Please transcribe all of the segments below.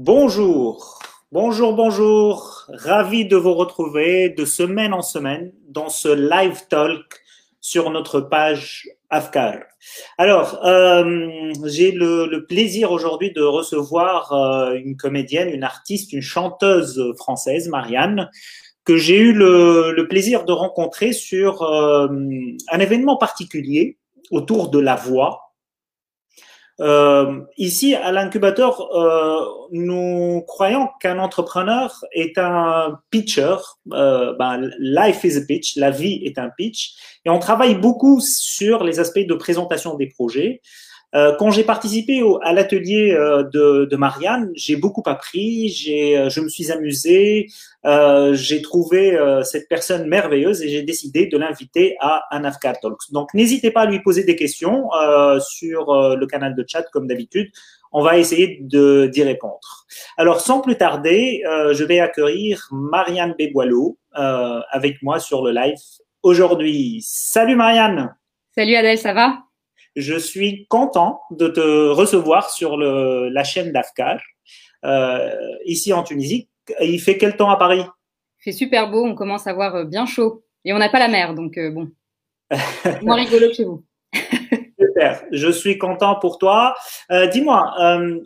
Bonjour, bonjour, bonjour. Ravi de vous retrouver de semaine en semaine dans ce live talk sur notre page Afkar. Alors, euh, j'ai le, plaisir aujourd'hui de recevoir euh, une comédienne, une artiste, une chanteuse française, Marianne, que j'ai eu le, le, plaisir de rencontrer sur euh, un événement particulier autour de la voix. Euh, ici, à l'incubateur, euh, nous croyons qu'un entrepreneur est un pitcher. Euh, ben, life is a pitch, la vie est un pitch. Et on travaille beaucoup sur les aspects de présentation des projets. Euh, quand j'ai participé au, à l'atelier euh, de, Marianne, j'ai beaucoup appris, j'ai, euh, je me suis amusé, j'ai trouvé cette personne merveilleuse et j'ai décidé de l'inviter à un Afkar Talks. Donc n'hésitez pas à lui poser des questions sur le canal de chat comme d'habitude. On va essayer de, d'y répondre. Alors sans plus tarder, je vais accueillir Marianne Béboileau avec moi sur le live aujourd'hui. Salut Marianne. Salut Adèle, ça va? Je suis content de te recevoir sur le, la chaîne d'Afkar, euh, ici en Tunisie. Il fait quel temps à Paris? Il fait super beau, on commence à voir euh, bien chaud. Et on n'a pas la mer, donc euh, bon. Moins rigolo que chez vous. Super, je suis content pour toi. Euh, Dis-moi,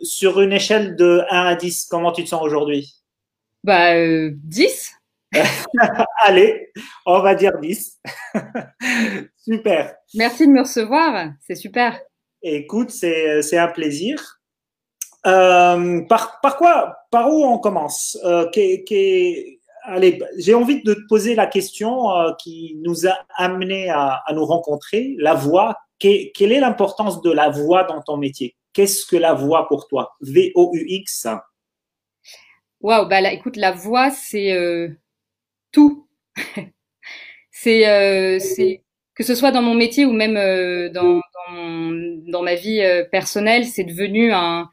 sur une échelle de 1 à 10, comment tu te sens aujourd'hui? Bah, 10 Allez, on va dire 10. super. Merci de me recevoir, c'est super. Écoute, c'est un plaisir. Euh, par, par, quoi, par où on commence? Euh, qu qu Allez, j'ai envie de te poser la question euh, qui nous a amené à, à, nous rencontrer, la voix. Qu quelle est l'importance de la voix dans ton métier? Qu'est-ce que la voix pour toi? V-O-U-X Waouh, bah là, écoute, la voix, c'est euh, tout. c'est euh, que ce soit dans mon métier ou même euh, dans, ma vie euh, personnelle, c'est devenu un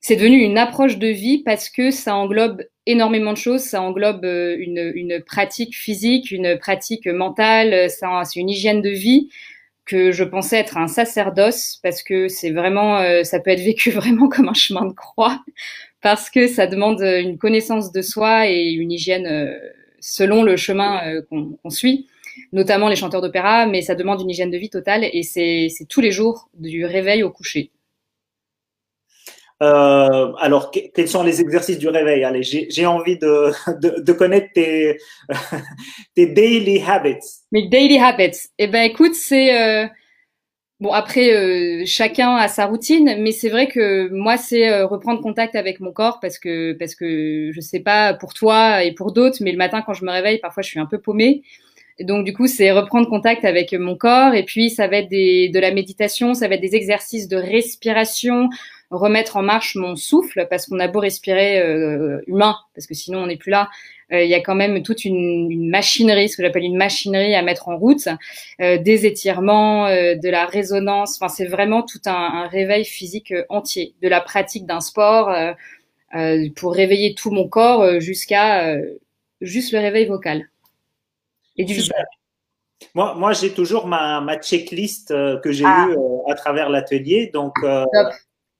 c'est devenu une approche de vie parce que ça englobe énormément de choses. Ça englobe une, une pratique physique, une pratique mentale, c'est une hygiène de vie que je pensais être un sacerdoce parce que c'est vraiment, ça peut être vécu vraiment comme un chemin de croix parce que ça demande une connaissance de soi et une hygiène selon le chemin euh, qu'on qu suit, notamment les chanteurs d'opéra, mais ça demande une hygiène de vie totale et c'est tous les jours du réveil au coucher. Euh, alors, que, quels sont les exercices du réveil? Allez, j'ai envie de, de, de, connaître tes, tes daily habits. Mes daily habits. Eh ben, écoute, c'est euh, bon. Après, euh, chacun a sa routine, mais c'est vrai que moi, c'est euh, reprendre contact avec mon corps parce que parce que je sais pas pour toi et pour d'autres, mais le matin quand je me réveille, parfois, je suis un peu paumée. Et donc du coup, c'est reprendre contact avec mon corps et puis ça va être des, de la méditation, ça va être des exercices de respiration, remettre en marche mon souffle parce qu'on a beau respirer euh, humain parce que sinon on n'est plus là. Euh, il y a quand même toute une, une machinerie, ce que j'appelle une machinerie à mettre en route, euh, des étirements, euh, de la résonance. Enfin, c'est vraiment tout un, un, réveil physique entier, de la pratique d'un sport pour réveiller tout mon corps jusqu'à juste le réveil vocal et du visage. Moi, moi j'ai toujours ma, ma checklist que j'ai ah. eue à travers l'atelier. Donc,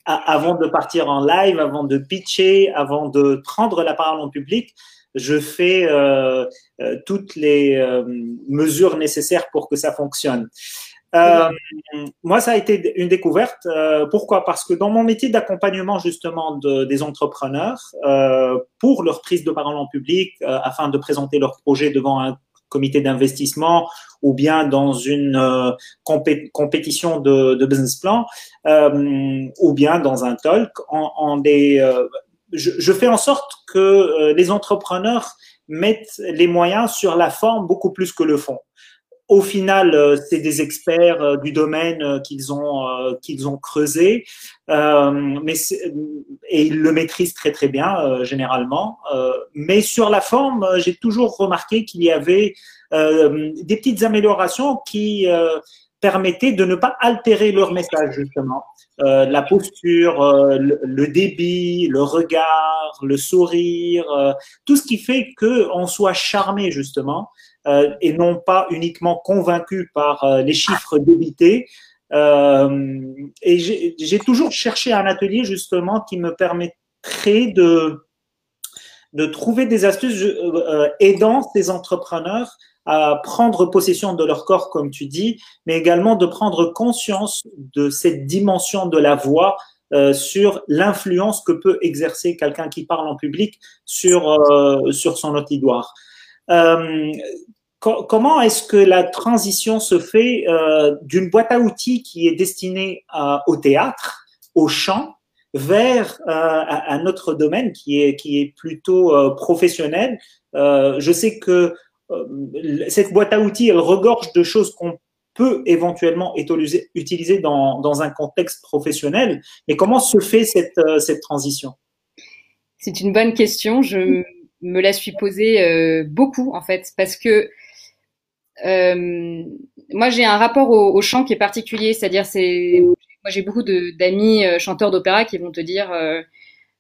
avant de partir en live, avant de pitcher, avant de prendre la parole en public, je fais toutes les mesures nécessaires pour que ça fonctionne. Euh, moi, ça a été une découverte. Euh, pourquoi? Parce que dans mon métier d'accompagnement justement de, des entrepreneurs, euh, pour leur prise de parole en public, afin de présenter leur projet devant un comité d'investissement ou bien dans une euh, compé compétition de, business plan euh, ou bien dans un talk, des, euh, je, fais en sorte que euh, les entrepreneurs mettent les moyens sur la forme beaucoup plus que le fond. Au final, euh, c'est des experts euh, du domaine qu'ils ont qu'ils ont creusé, mais et ils le maîtrisent très très bien généralement. mais sur la forme, j'ai toujours remarqué qu'il y avait des petites améliorations qui permettaient de ne pas altérer leur message, justement. Euh, la posture, euh, le, débit, le regard, le sourire, euh, tout ce qui fait qu'on soit charmé, justement, et non pas uniquement convaincu par les chiffres débités. et j'ai toujours cherché un atelier, justement, qui me permettait créer de, de trouver des astuces aidant ces entrepreneurs à prendre possession de leur corps, comme tu dis, mais également de prendre conscience de cette dimension de la voix euh, sur l'influence que peut exercer quelqu'un qui parle en public sur, euh, sur son auditoire. Euh, comment est-ce que la transition se fait euh, d'une boîte à outils qui est destinée au théâtre, au chant, vers un autre domaine qui est, qui est plutôt professionnel? Je sais que cette boîte à outils, elle regorge de choses qu'on peut éventuellement utilisé dans, un contexte professionnel. Mais comment se fait cette, euh, transition? C'est une bonne question. Je me la suis posée euh, beaucoup, en fait, parce que euh, moi, j'ai un rapport au, au, chant qui est particulier. C'est-à-dire, c'est moi, j'ai beaucoup d'amis chanteurs d'opéra qui vont te dire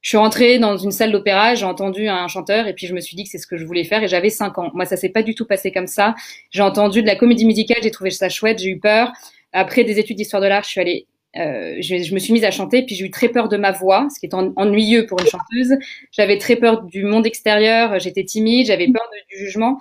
je suis rentrée dans une salle d'opéra, j'ai entendu un chanteur et puis je me suis dit que c'est ce que je voulais faire et j'avais 5 ans. Moi, ça s'est pas du tout passé comme ça. J'ai entendu de la comédie musicale, j'ai trouvé ça chouette, j'ai eu peur. Après des études d'histoire de l'art, je suis allée euh, je, me suis mise à chanter, puis j'ai eu très peur de ma voix, ce qui est ennuyeux pour une chanteuse. J'avais très peur du monde extérieur, j'étais timide, j'avais peur du jugement.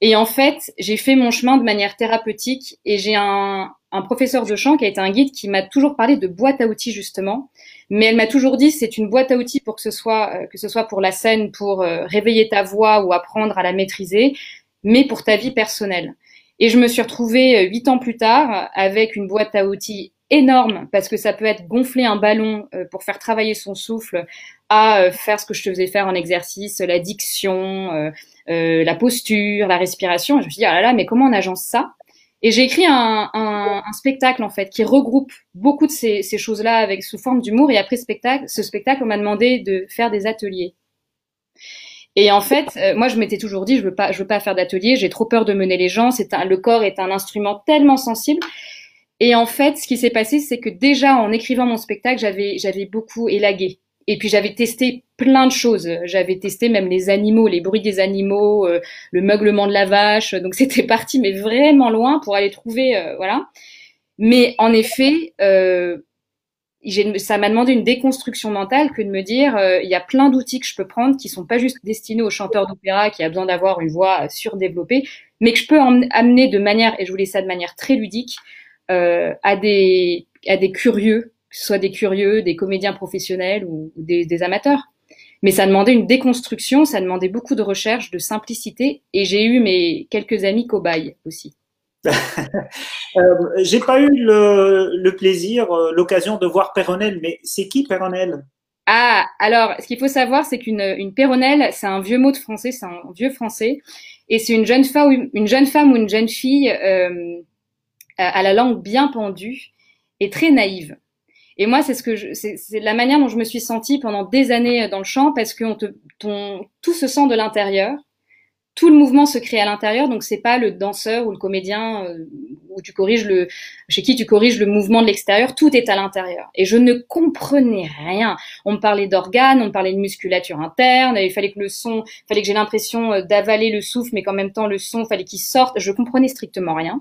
Et en fait, j'ai fait mon chemin de manière thérapeutique et j'ai un, un professeur de chant qui a été un guide qui m'a toujours parlé de boîte à outils justement mais elle m'a toujours dit c'est une boîte à outils pour que ce soit euh, que ce soit pour la scène, pour euh, réveiller ta voix ou apprendre à la maîtriser, mais pour ta vie personnelle. Et je me suis retrouvée euh, huit ans plus tard avec une boîte à outils énorme parce que ça peut être gonfler un ballon pour faire travailler son souffle à faire ce que je te faisais faire en exercice, la diction, la posture, la respiration. Et je me suis dit, ah là là, mais comment on agence ça? Et j'ai écrit un, spectacle en fait qui regroupe beaucoup de ces, choses-là avec sous forme d'humour. Et après spectacle, ce spectacle, on m'a demandé de faire des ateliers. Et en fait, euh, moi, je m'étais toujours dit, je veux pas, veux pas faire d'ateliers. J'ai trop peur de mener les gens. C'est le corps est un instrument tellement sensible. Et en fait, ce qui s'est passé, c'est que déjà en écrivant mon spectacle, j'avais beaucoup élagué. Et puis j'avais testé plein de choses. J'avais testé même les animaux, les bruits des animaux, euh, le meuglement de la vache. Donc c'était parti, mais vraiment loin pour aller trouver, euh, voilà. Mais en effet, euh, ça m'a demandé une déconstruction mentale que de me dire, euh, il y a plein d'outils que je peux prendre qui sont pas juste destinés aux chanteurs d'opéra qui a besoin d'avoir une voix surdéveloppée, mais que je peux amener de manière, et je voulais ça de manière très ludique, à des à des curieux que ce soit des curieux, des comédiens professionnels ou, des, amateurs. Mais ça demandait une déconstruction, ça demandait beaucoup de recherche, de simplicité, et j'ai eu mes quelques amis cobayes aussi. euh, j'ai pas eu le, plaisir, euh, l'occasion de voir Péronel, mais c'est qui Péronel? Ah, alors, ce qu'il faut savoir, c'est qu'une une c'est un vieux mot de français, c'est un vieux français, et c'est une jeune femme, une jeune femme ou une jeune fille euh, à la langue bien pendue et très naïve. Et moi, c'est ce que c'est la manière dont je me suis sentie pendant des années dans le chant parce que on te, ton, tout se sent de l'intérieur. Tout le mouvement se crée à l'intérieur, donc c'est pas le danseur ou le comédien euh, où tu corriges le, chez qui tu corriges le mouvement de l'extérieur. Tout est à l'intérieur. Et je ne comprenais rien. On me parlait d'organes, on me parlait de musculature interne. Il fallait que le son, il fallait que j'ai l'impression euh, d'avaler le souffle, mais qu'en même temps le son, fallait qu'il sorte. Je comprenais strictement rien.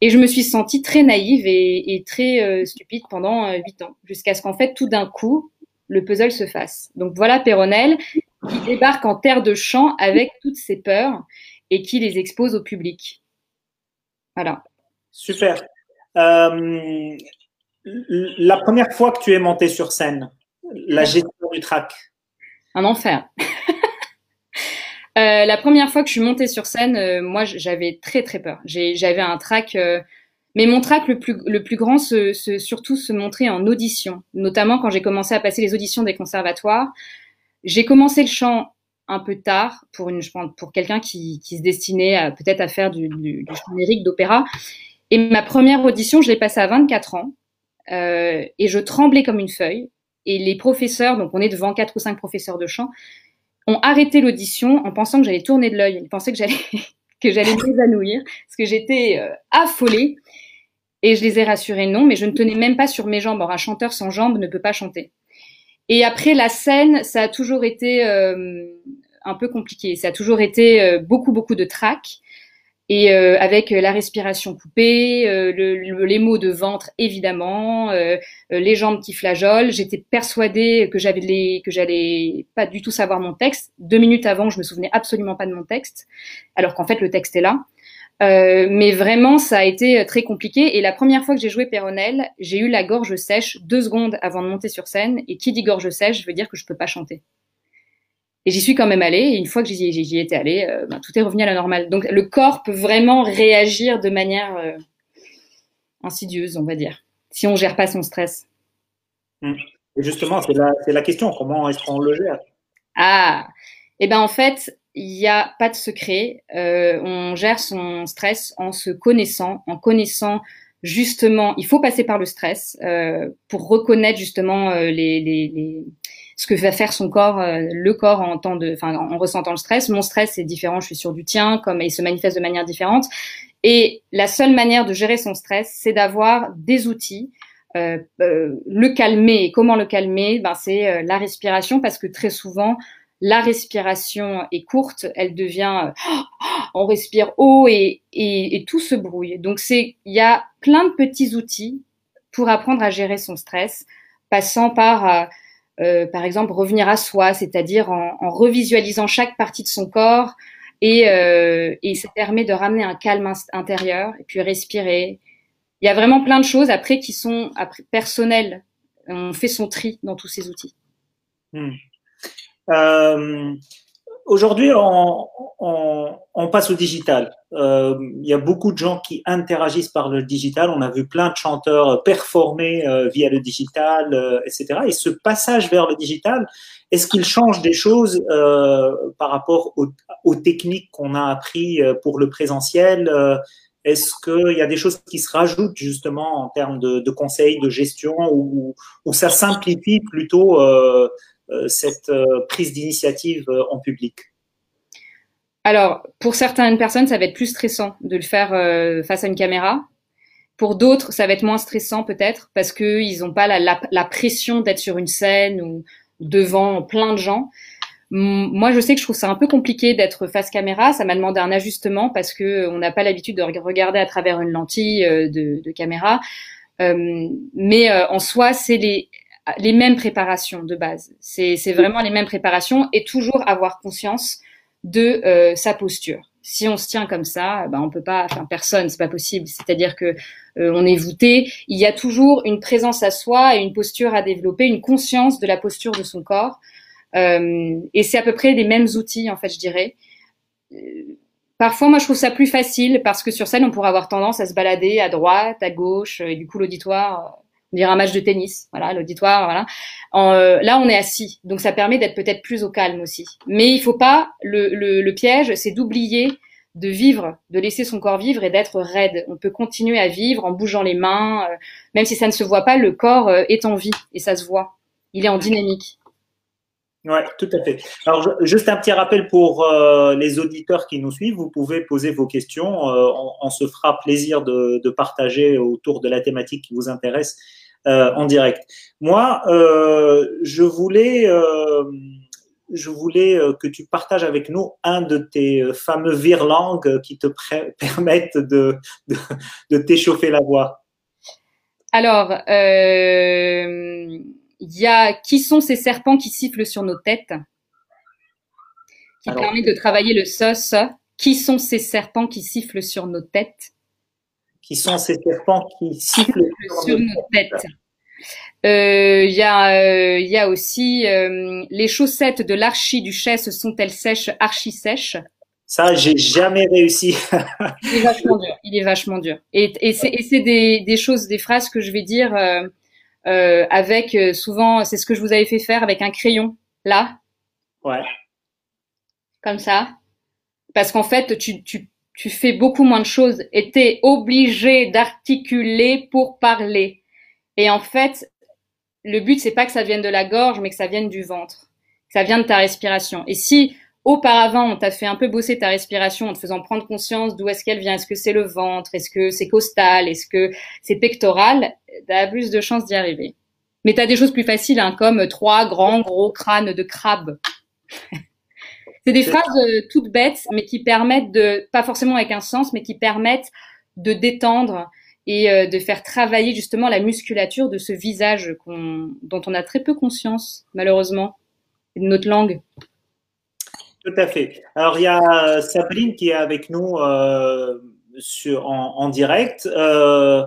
Et je me suis sentie très naïve et, et très euh, stupide pendant euh, huit ans, jusqu'à ce qu'en fait, tout d'un coup, le puzzle se fasse. Donc voilà Péronel qui débarque en terre de chant avec toutes ses peurs et qui les expose au public. Voilà. Super. Euh, la première fois que tu es monté sur scène, la gestion du track. Un enfer. Euh, la première fois que je suis montée sur scène, euh, moi, j'avais très très peur. J'avais un trac, euh, mais mon trac le plus le plus grand, se, se, surtout se montrait en audition, notamment quand j'ai commencé à passer les auditions des conservatoires. J'ai commencé le chant un peu tard pour une, je pense, pour quelqu'un qui, qui se destinait peut-être à faire du, du, du chant d'opéra. Et ma première audition, je l'ai passée à 24 ans, et je tremblais comme une feuille. Et les professeurs, donc on est devant quatre ou cinq professeurs de chant, arrêté l'audition en pensant que j'allais tourner de l'œil. Ils pensaient que j'allais que j'allais m'évanouir parce que j'étais euh, affolée. Et je les ai rassurés non, mais je ne tenais même pas sur mes jambes. Or, un chanteur sans jambes ne peut pas chanter. Et après la scène, ça a toujours été euh, un peu compliqué. Ça a toujours été euh, beaucoup beaucoup de trac. Et euh, avec la respiration coupée, euh, le, les maux de ventre évidemment, euh, les jambes qui flageolent. J'étais persuadée que j'avais les, que j'allais pas du tout savoir mon texte. Deux minutes avant, je me souvenais absolument pas de mon texte, alors qu'en fait le texte est là. mais vraiment, ça a été très compliqué. Et la première fois que j'ai joué Péronel, j'ai eu la gorge sèche deux secondes avant de monter sur scène. Et qui dit gorge sèche, veut dire que je peux pas chanter. Et j'y suis quand même allée. Et une fois que j'y, j'y étais allée, euh, ben, tout est revenu à la normale. Donc le corps peut vraiment réagir de manière euh, insidieuse, on va dire, si on gère pas son stress. Mmh. Et justement, c'est la, c'est la question. Comment est-ce qu'on le gère? Ah, et eh ben en fait, il n'y a pas de secret. Euh, on gère son stress en se connaissant, en connaissant justement. Il faut passer par le stress pour reconnaître justement les, les, les ce que va faire son corps, euh, le corps en temps de, enfin, en ressentant le stress. Mon stress est différent, je suis sûr du tien, comme il se manifeste de manière différente. Et la seule manière de gérer son stress, c'est d'avoir des outils. Euh, euh, le calmer et comment le calmer? Ben c'est euh, la respiration parce que très souvent la respiration est courte elle devient on respire haut et, et, et tout se brouille donc c'est il y a plein de petits outils pour apprendre à gérer son stress passant par euh, par exemple, revenir à soi, c'est-à-dire en, revisualisant chaque partie de son corps, et, euh, ça permet de ramener un calme intérieur, et puis respirer. Il y a vraiment plein de choses après qui sont personnelles. On fait son tri dans tous ces outils. Euh, Aujourd'hui, on, passe au digital. Euh, il y a beaucoup de gens qui interagissent par le digital. On a vu plein de chanteurs performer euh, via le digital, euh, etc. Et ce passage vers le digital, est-ce qu'il change des choses par rapport aux, techniques qu'on a appris pour le présentiel Est-ce qu'il y a des choses qui se rajoutent justement en termes de, conseils, de gestion, ou, ça simplifie plutôt cette euh, prise d'initiative euh, en public Alors, pour certaines personnes, ça va être plus stressant de le faire face à une caméra. Pour d'autres, ça va être moins stressant peut-être parce qu'ils n'ont pas la, pression d'être sur une scène ou devant plein de gens. Moi, je sais que je trouve ça un peu compliqué d'être face caméra. Ça m'a demandé un ajustement parce que on n'a pas l'habitude de regarder à travers une lentille de, caméra. Euh, mais euh, en soi, c'est les les mêmes préparations de base. C'est vraiment les mêmes préparations et toujours avoir conscience de euh, sa posture. Si on se tient comme ça, ben on peut pas, enfin personne, c'est pas possible. C'est-à-dire que euh, on est voûté. Il y a toujours une présence à soi et une posture à développer, une conscience de la posture de son corps. Euh, et c'est à peu près les mêmes outils, en fait, je dirais. Parfois, moi, je trouve ça plus facile parce que sur scène, on pourrait avoir tendance à se balader à droite, à gauche, et du coup, l'auditoire dirait un match de tennis, voilà, l'auditoire, voilà. Euh, là, on est assis, donc ça permet d'être peut-être plus au calme aussi. Mais il faut pas le piège, c'est d'oublier de vivre, de laisser son corps vivre et d'être raide. On peut continuer à vivre en bougeant les mains, euh, même si ça ne se voit pas, le corps euh, est en vie et ça se voit. Il est en dynamique. Ouais, tout à fait. Alors, juste un petit rappel pour euh, les auditeurs qui nous suivent. Vous pouvez poser vos questions. Euh, on, se fera plaisir de, partager autour de la thématique qui vous intéresse euh, en direct. Moi, je voulais, je voulais que tu partages avec nous un de tes fameux virelangues qui te permettent de, de t'échauffer la voix. Alors, il y a qui sont ces serpents qui sifflent sur nos têtes, qui Alors, permet de travailler le sauce? Qui sont ces serpents qui sifflent sur nos têtes? Qui sont ces serpents qui sifflent sur, nos têtes? Il euh, y, euh, y, a aussi euh, les chaussettes de l'archiduchesse sont-elles sèches, archi sèches? Ça, j'ai jamais réussi. il est vachement dur. Il est vachement dur. Et, et c'est des, des, choses, des phrases que je vais dire euh, euh, avec souvent, c'est ce que je vous avais fait faire avec un crayon là. Ouais. Comme ça. Parce qu'en fait, tu, tu tu fais beaucoup moins de choses et t'es obligé d'articuler pour parler. Et en fait, le but c'est pas que ça vienne de la gorge, mais que ça vienne du ventre, que ça vienne de ta respiration. Et si auparavant on t'a fait un peu bosser ta respiration en te faisant prendre conscience d'où est-ce qu'elle vient, est-ce que c'est le ventre, est-ce que c'est costal, est-ce que c'est pectoral, t'as plus de chances d'y arriver. Mais t'as des choses plus faciles, hein, comme trois grands gros crânes de crabe. C'est des phrases euh, toutes bêtes, mais qui permettent de, pas forcément avec un sens, mais qui permettent de détendre et euh, de faire travailler justement la musculature de ce visage dont on a très peu conscience, malheureusement, et de notre langue. Tout à fait. Alors, il y a Sabrine qui est avec nous euh, sur, en, direct. Euh,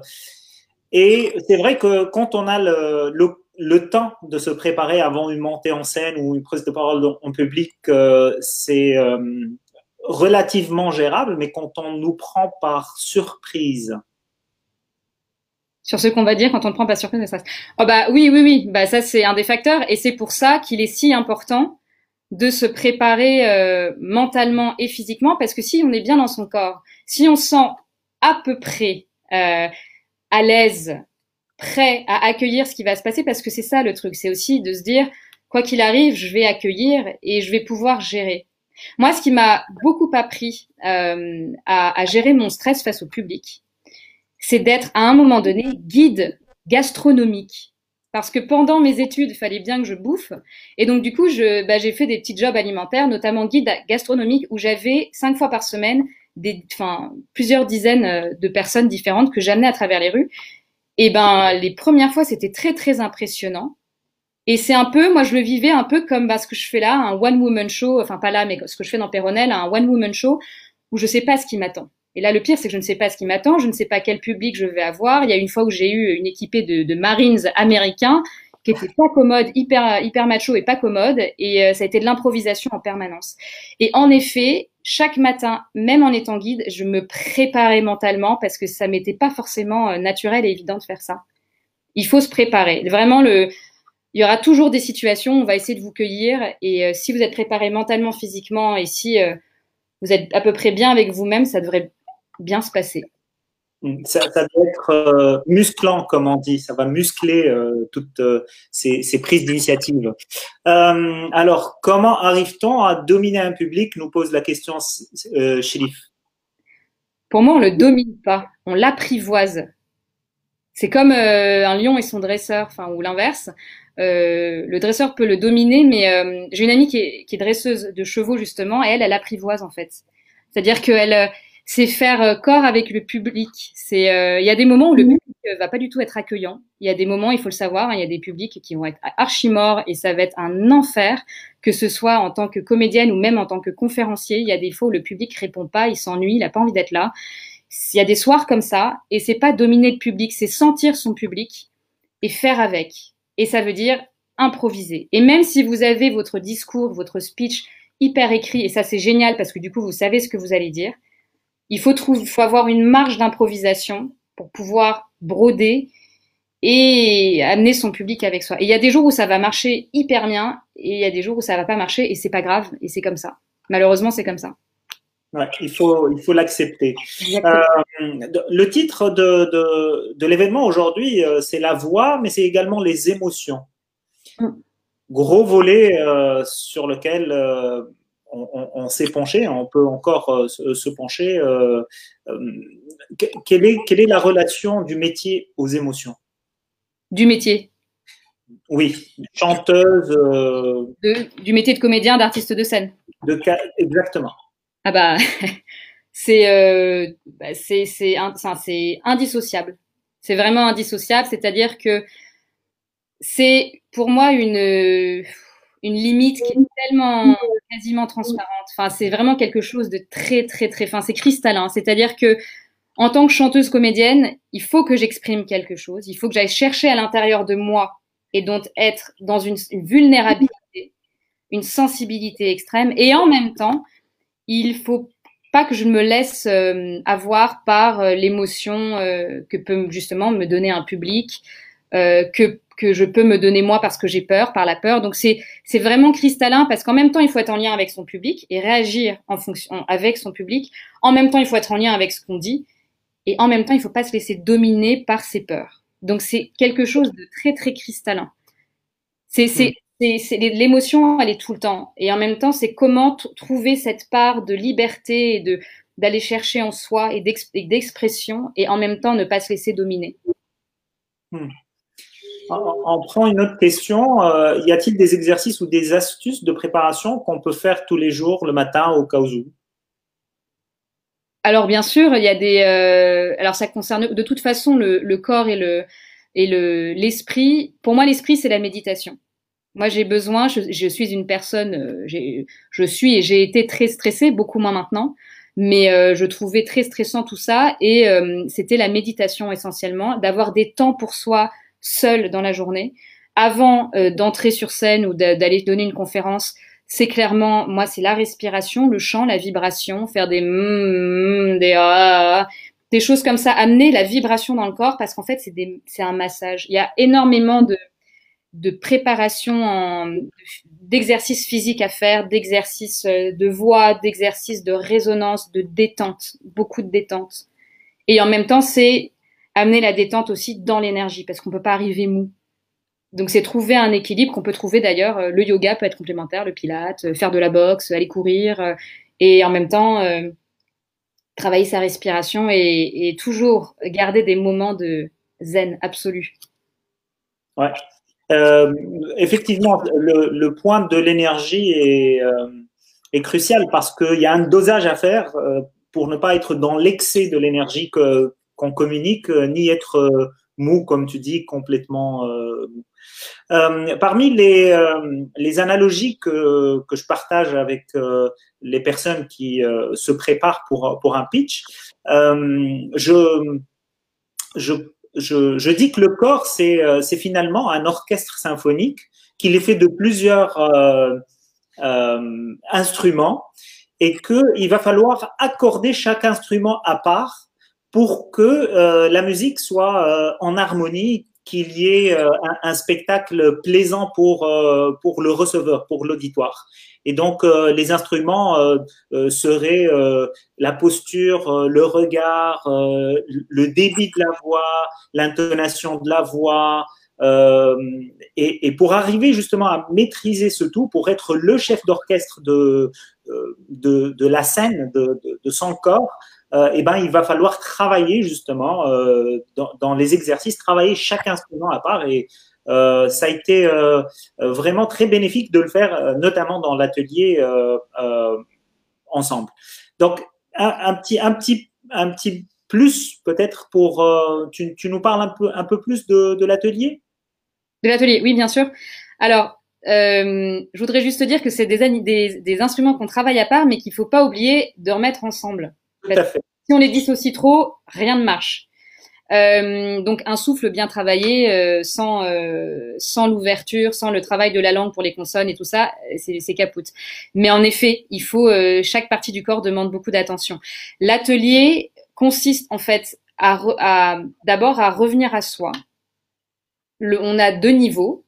et c'est vrai que quand on a le, temps de se préparer avant une montée en scène ou une prise de parole en public, euh, c'est relativement gérable. Mais quand on nous prend par surprise, sur ce qu'on va dire quand on ne prend pas surprise, ça. Oh bah oui, oui, oui. Bah ça c'est un des facteurs et c'est pour ça qu'il est si important de se préparer euh, mentalement et physiquement, parce que si on est bien dans son corps, si on sent à peu près euh, à l'aise, prêt à accueillir ce qui va se passer, parce que c'est ça le truc, c'est aussi de se dire, quoi qu'il arrive, je vais accueillir et je vais pouvoir gérer. Moi, ce qui m'a beaucoup appris euh, à, à gérer mon stress face au public, c'est d'être à un moment donné guide gastronomique parce que pendant mes études, il fallait bien que je bouffe. Et donc, du coup, je, bah, j'ai fait des petits jobs alimentaires, notamment guide gastronomique, où j'avais cinq fois par semaine des, enfin, plusieurs dizaines euh, de personnes différentes que j'amenais à travers les rues. Et ben, les premières fois, c'était très, très impressionnant. Et c'est un peu, moi, je le vivais un peu comme bah, ce que je fais là, un one-woman show, enfin, pas là, mais ce que je fais dans Péronel, un one-woman show, où je sais pas ce qui m'attend. Et là, le pire, c'est que je ne sais pas ce qui m'attend, je ne sais pas quel public je vais avoir. Il y a une fois où j'ai eu une équipée de, Marines américains qui était pas commode, hyper hyper macho et pas commode, et euh, ça a été de l'improvisation en permanence. Et en effet, chaque matin, même en étant guide, je me préparais mentalement parce que ça m'était pas forcément euh, naturel et évident de faire ça. Il faut se préparer. Vraiment, il y aura toujours des situations, on va essayer de vous cueillir, et euh, si vous êtes préparé mentalement, physiquement, et si vous êtes à peu près bien avec vous-même, ça devrait bien se passer. Mm. Ça, doit être euh, musclant, comme on dit. Ça va muscler euh, toutes euh, ces, prises d'initiative. alors, comment arrive-t-on à dominer un public Nous pose la question Chérif. Pour moi, on le domine pas, on l'apprivoise. C'est comme un lion et son dresseur, enfin ou l'inverse. le dresseur peut le dominer, mais j'ai une amie qui est, qui est, dresseuse de chevaux justement, et elle, elle apprivoise en fait. C'est-à-dire qu'elle c'est faire euh, corps avec le public. C'est, euh, il y a des moments où le mhm. public euh, va pas du tout être accueillant. Il y a des moments, il faut le savoir, hein, il y a des publics qui vont être archi morts et ça va être un enfer, que ce soit en tant que comédienne ou même en tant que conférencier. Il y a des fois où le public répond pas, il s'ennuie, il a pas envie d'être là. Il y a des soirs comme ça et c'est pas dominer le public, c'est sentir son public et faire avec. Et ça veut dire improviser. Et même si vous avez votre discours, votre speech hyper écrit, et ça c'est génial parce que du coup vous savez ce que vous allez dire, il faut, trouver, faut avoir une marge d'improvisation pour pouvoir broder et amener son public avec soi. Et il y a des jours où ça va marcher hyper bien et il y a des jours où ça va pas marcher et c'est pas grave et c'est comme ça. Malheureusement, c'est comme ça. il faut il faut l'accepter. Euh, le titre de, de, de l'événement aujourd'hui, euh, c'est la voix, mais c'est également les émotions. Mm. Gros volet euh, sur lequel on, s'est penché, on peut encore euh, se, pencher. Euh, euh, quelle, est, quelle est la relation du métier aux émotions? Du métier? Oui, chanteuse. du métier de comédien, d'artiste de scène? De, exactement. Ah bah, c'est bah, c'est indissociable. C'est vraiment indissociable, c'est-à-dire que c'est pour moi une une limite qui est tellement quasiment transparente. Enfin, c'est vraiment quelque chose de très, très, très fin. C'est cristallin. C'est-à-dire que, en tant que chanteuse comédienne, il faut que j'exprime quelque chose. Il faut que j'aille chercher à l'intérieur de moi et donc être dans une, vulnérabilité, une sensibilité extrême. Et en même temps, il faut pas que je me laisse euh, avoir par euh, l'émotion euh, que peut justement me donner un public, que que je peux me donner moi parce que j'ai peur, par la peur. Donc c'est c'est vraiment cristallin parce qu'en même temps il faut être en lien avec son public et réagir en fonction avec son public. En même temps il faut être en lien avec ce qu'on dit et en même temps il faut pas se laisser dominer par ses peurs. Donc c'est quelque chose de très très cristallin. C'est c'est mm. c'est l'émotion elle est tout le temps et en même temps c'est comment trouver cette part de liberté et de d'aller chercher en soi et d'expression et en même temps ne pas se laisser dominer. Mm. On prend une autre question. Euh, y a-t-il des exercices ou des astuces de préparation qu'on peut faire tous les jours le matin au cas où? Alors bien sûr, il y a des. Euh, alors ça concerne de toute façon le, corps et le et le l'esprit. Pour moi, l'esprit c'est la méditation. Moi, j'ai besoin. Je, suis une personne. Euh, je suis et j'ai été très stressée, beaucoup moins maintenant. Mais je trouvais très stressant tout ça et c'était la méditation essentiellement, d'avoir des temps pour soi seul dans la journée. Avant euh, d'entrer sur scène ou d'aller donner une conférence, c'est clairement, moi, c'est la respiration, le chant, la vibration, faire des mm, des ah, ah, des choses comme ça, amener la vibration dans le corps parce qu'en fait, c'est c'est un massage. Il y a énormément de de préparation d'exercices physiques à faire, d'exercices euh, de voix, d'exercices de résonance, de détente, beaucoup de détente. Et en même temps, c'est amener la détente aussi dans l'énergie parce qu'on peut pas arriver mou. Donc c'est trouver un équilibre qu'on peut trouver d'ailleurs. Euh, le yoga peut être complémentaire, le pilate, euh, faire de la boxe, aller courir euh, et en même temps travailler sa respiration et, toujours garder des moments de zen absolu. Ouais. effectivement, le, point de l'énergie est, est, crucial parce qu'il y a un dosage à faire pour ne pas être dans l'excès de l'énergie que, qu'on communique, euh, ni être euh, mou, comme tu dis, complètement euh, mou. parmi les, les analogies que, que, je partage avec les personnes qui se préparent pour, pour un pitch, je, je, je, je, dis que le corps, c'est finalement un orchestre symphonique qu'il est fait de plusieurs instruments et qu'il va falloir accorder chaque instrument à part pour que euh, la musique soit euh, en harmonie, qu'il y ait euh, un, spectacle plaisant pour, pour le receveur, pour l'auditoire. Et donc, les instruments seraient la posture, le regard, le débit de la voix, l'intonation de la voix. Et, et, pour arriver justement à maîtriser ce tout, pour être le chef d'orchestre de, de, de, la scène, de, de, de son corps, euh, eh ben, il va falloir travailler justement euh, dans, les exercices, travailler chaque instrument à part. Et euh, ça a été vraiment très bénéfique de le faire, notamment dans l'atelier ensemble. Donc, un, petit, un, petit, un petit plus peut-être pour... Tu, nous parles un peu, un peu plus de, l'atelier? De l'atelier, oui, bien sûr. Alors, je voudrais juste dire que c'est des, des, instruments qu'on travaille à part, mais qu'il faut pas oublier de remettre ensemble. Si on les dissocie trop, rien ne marche. Euh, donc un souffle bien travaillé, euh, sans euh, sans l'ouverture, sans le travail de la langue pour les consonnes et tout ça, c'est capoute. Mais en effet, il faut chaque partie du corps demande beaucoup d'attention. L'atelier consiste en fait à, à d'abord à revenir à soi. Le, on a deux niveaux.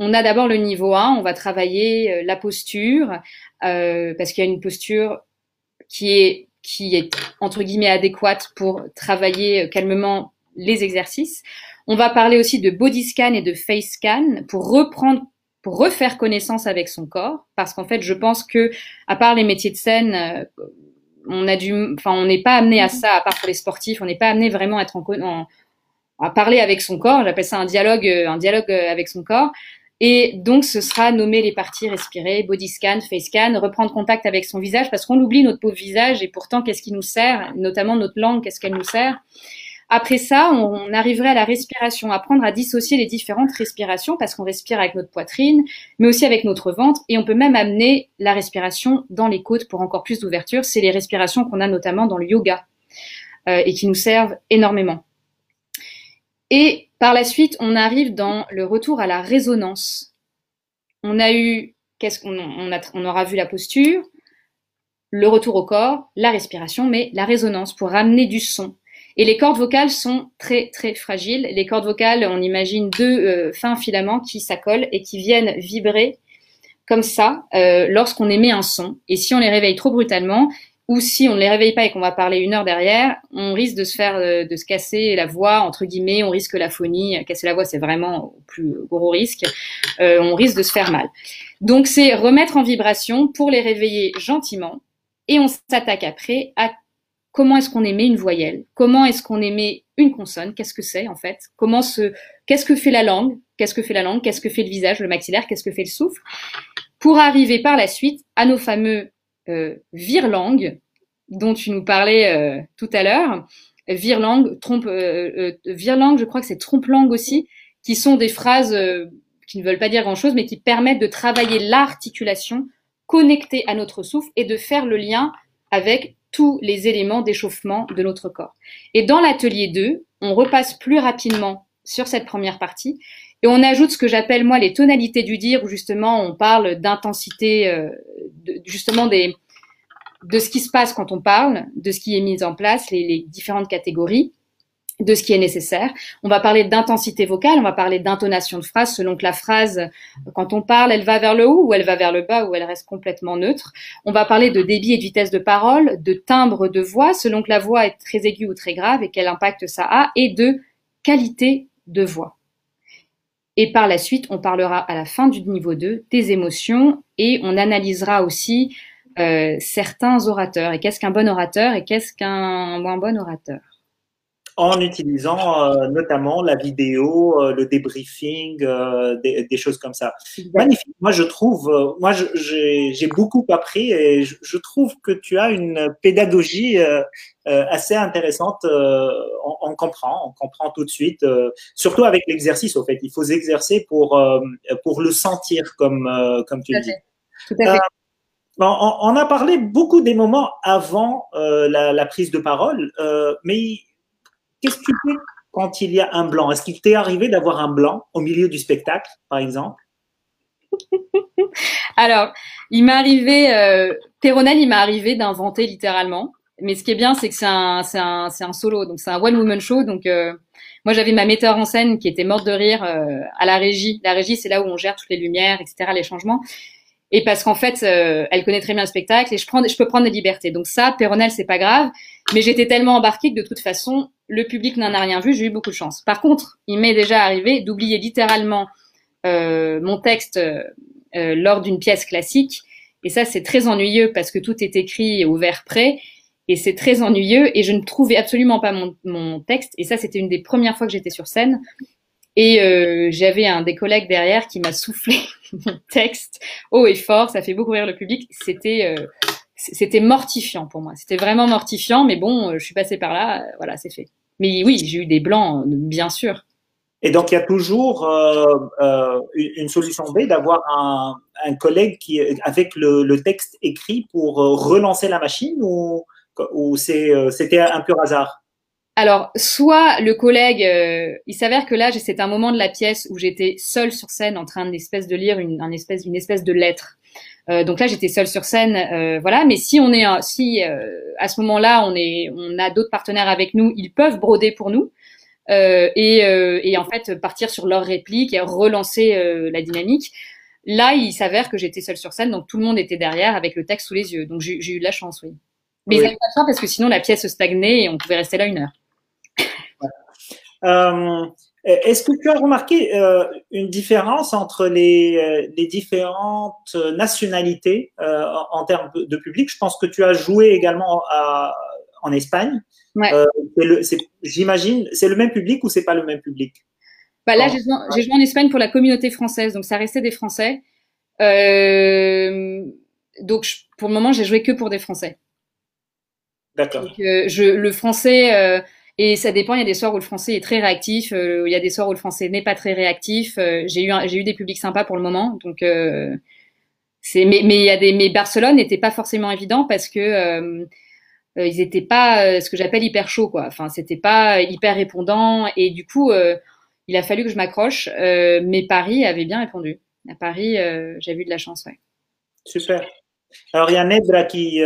On a d'abord le niveau 1, on va travailler la posture parce qu'il y a une posture qui est qui est entre guillemets adéquate pour travailler euh, calmement les exercices. On va parler aussi de body scan et de face scan pour reprendre pour refaire connaissance avec son corps. Parce qu'en fait je pense que à part les métiers de scène euh, on n'est pas amené à ça à part pour les sportifs. On n'est pas amené vraiment à à parler avec son corps. J'appelle ça un dialogue euh, un dialogue avec son corps et donc, ce sera nommer les parties, respirer, body scan, face scan, reprendre contact avec son visage, parce qu'on oublie notre pauvre visage, et pourtant, qu'est-ce qui nous sert, notamment notre langue, qu'est-ce qu'elle nous sert? Après ça, on arriverait à la respiration, apprendre à dissocier les différentes respirations, parce qu'on respire avec notre poitrine, mais aussi avec notre ventre, et on peut même amener la respiration dans les côtes pour encore plus d'ouverture. C'est les respirations qu'on a notamment dans le yoga, euh, et qui nous servent énormément. Et par la suite, on arrive dans le retour à la résonance. On a eu, qu'est-ce qu'on on, on aura vu la posture, le retour au corps, la respiration, mais la résonance pour ramener du son. Et les cordes vocales sont très très fragiles. Les cordes vocales, on imagine deux euh, fins filaments qui s'accolent et qui viennent vibrer comme ça euh, lorsqu'on émet un son. Et si on les réveille trop brutalement, ou si on ne les réveille pas et qu'on va parler une heure derrière, on risque de se faire, euh, de se casser la voix, entre guillemets, on risque la phonie. Casser la voix, c'est vraiment au plus gros risque. Euh, on risque de se faire mal. Donc, c'est remettre en vibration pour les réveiller gentiment. Et on s'attaque après à comment est-ce qu'on émet une voyelle, comment est-ce qu'on émet une consonne, qu'est-ce que c'est en fait, comment se, qu'est-ce que fait la langue, qu'est-ce que fait la langue, qu'est-ce que fait le visage, le maxillaire, qu'est-ce que fait le souffle, pour arriver par la suite à nos fameux euh, virlangues dont tu nous parlais euh, tout à l'heure, virlangue, trompe, euh, virlangue, je crois que c'est trompe-langue aussi, qui sont des phrases qui ne veulent pas dire grand-chose, mais qui permettent de travailler l'articulation connectée à notre souffle et de faire le lien avec tous les éléments d'échauffement de notre corps. Et dans l'atelier 2, on repasse plus rapidement sur cette première partie et on ajoute ce que j'appelle moi les tonalités du dire où justement on parle d'intensité, euh, justement des, de ce qui se passe quand on parle, de ce qui est mis en place, les, les différentes catégories de ce qui est nécessaire. On va parler d'intensité vocale, on va parler d'intonation de phrase selon que la phrase, quand on parle, elle va vers le haut ou elle va vers le bas ou elle reste complètement neutre. On va parler de débit et de vitesse de parole, de timbre de voix selon que la voix est très aiguë ou très grave et quel impact ça a et de qualité de voix. Et par la suite, on parlera à la fin du niveau 2 des émotions et on analysera aussi euh, certains orateurs. Et qu'est-ce qu'un bon orateur et qu'est-ce qu'un moins bon orateur? En utilisant euh, notamment la vidéo, euh, le débriefing, euh, des, des, choses comme ça. Magnifique. Moi, je trouve, moi, j'ai beaucoup appris et je, je, trouve que tu as une pédagogie assez intéressante. On, on, comprend, on comprend tout de suite, surtout avec l'exercice. Au fait, il faut s'exercer pour pour le sentir, comme comme tu dis. Tout à fait. On, on, a parlé beaucoup des moments avant la, la, prise de parole, mais Qu'est-ce que tu fais quand il y a un blanc? Est-ce qu'il t'est arrivé d'avoir un blanc au milieu du spectacle, par exemple? Alors, il m'est arrivé, euh, Péronel, il m'est arrivé d'inventer littéralement. Mais ce qui est bien, c'est que c'est un, un, c'est un solo, donc c'est un one-woman show. Donc, euh, moi, j'avais ma metteur en scène qui était morte de rire euh, à la régie. La régie, c'est là où on gère toutes les lumières, etc., les changements. Et parce qu'en fait, euh, elle connaît très bien le spectacle et je, prends, je peux prendre des libertés. Donc ça, Péronel, c'est pas grave. Mais j'étais tellement embarquée que de toute façon, le public n'en a rien vu. J'ai eu beaucoup de chance. Par contre, il m'est déjà arrivé d'oublier littéralement euh, mon texte euh, lors d'une pièce classique. Et ça, c'est très ennuyeux parce que tout est écrit au vers près. Et c'est très ennuyeux et je ne trouvais absolument pas mon, texte. Et ça, c'était une des premières fois que j'étais sur scène. Et euh, j'avais un des collègues derrière qui m'a soufflé mon texte haut et fort. Ça fait beaucoup rire le public. C'était euh, c'était mortifiant pour moi. C'était vraiment mortifiant, mais bon, euh, je suis passée par là. voilà, c'est fait. Mais oui, j'ai eu des blancs, bien sûr. Et donc, il y a toujours euh, une solution B d'avoir un, un, collègue qui, avec le, le, texte écrit pour relancer la machine ou, ou c'était un pur hasard? Alors, soit le collègue, euh, il s'avère que là, c'est un moment de la pièce où j'étais seule sur scène en train d'espèce de lire une, un espèce, une espèce de lettre. Euh, donc là, j'étais seule sur scène, euh, voilà. Mais si on est, si à ce moment-là, on est, on a d'autres partenaires avec nous, ils peuvent broder pour nous et, et, en fait partir sur leur réplique et relancer la dynamique. Là, il s'avère que j'étais seule sur scène, donc tout le monde était derrière avec le texte sous les yeux. Donc j'ai eu de la chance, oui. Mais ça pas parce que sinon la pièce stagnait et on pouvait rester là une heure. Euh, est-ce que tu as remarqué euh, une différence entre les, euh, les différentes nationalités en, termes de, public? Je pense que tu as joué également en Espagne. Ouais. J'imagine, c'est le même public ou c'est pas le même public? Bah Là, j'ai joué, en Espagne pour la communauté française, donc ça restait des Français. donc, pour le moment, j'ai joué que pour des Français. D'accord. le français, et ça dépend. Il y a des soirs où le français est très réactif. Euh, il y a des soirs où le français n'est pas très réactif. Euh, j'ai eu j'ai eu des publics sympas pour le moment. Donc euh, c'est mais mais il y a des mais Barcelone n'était pas forcément évident parce que ils étaient pas ce que j'appelle hyper chaud quoi. Enfin c'était pas hyper répondant et du coup il a fallu que je m'accroche. mais Paris avait bien répondu. À Paris j'ai eu de la chance ouais. Super. Alors il y a Nedra qui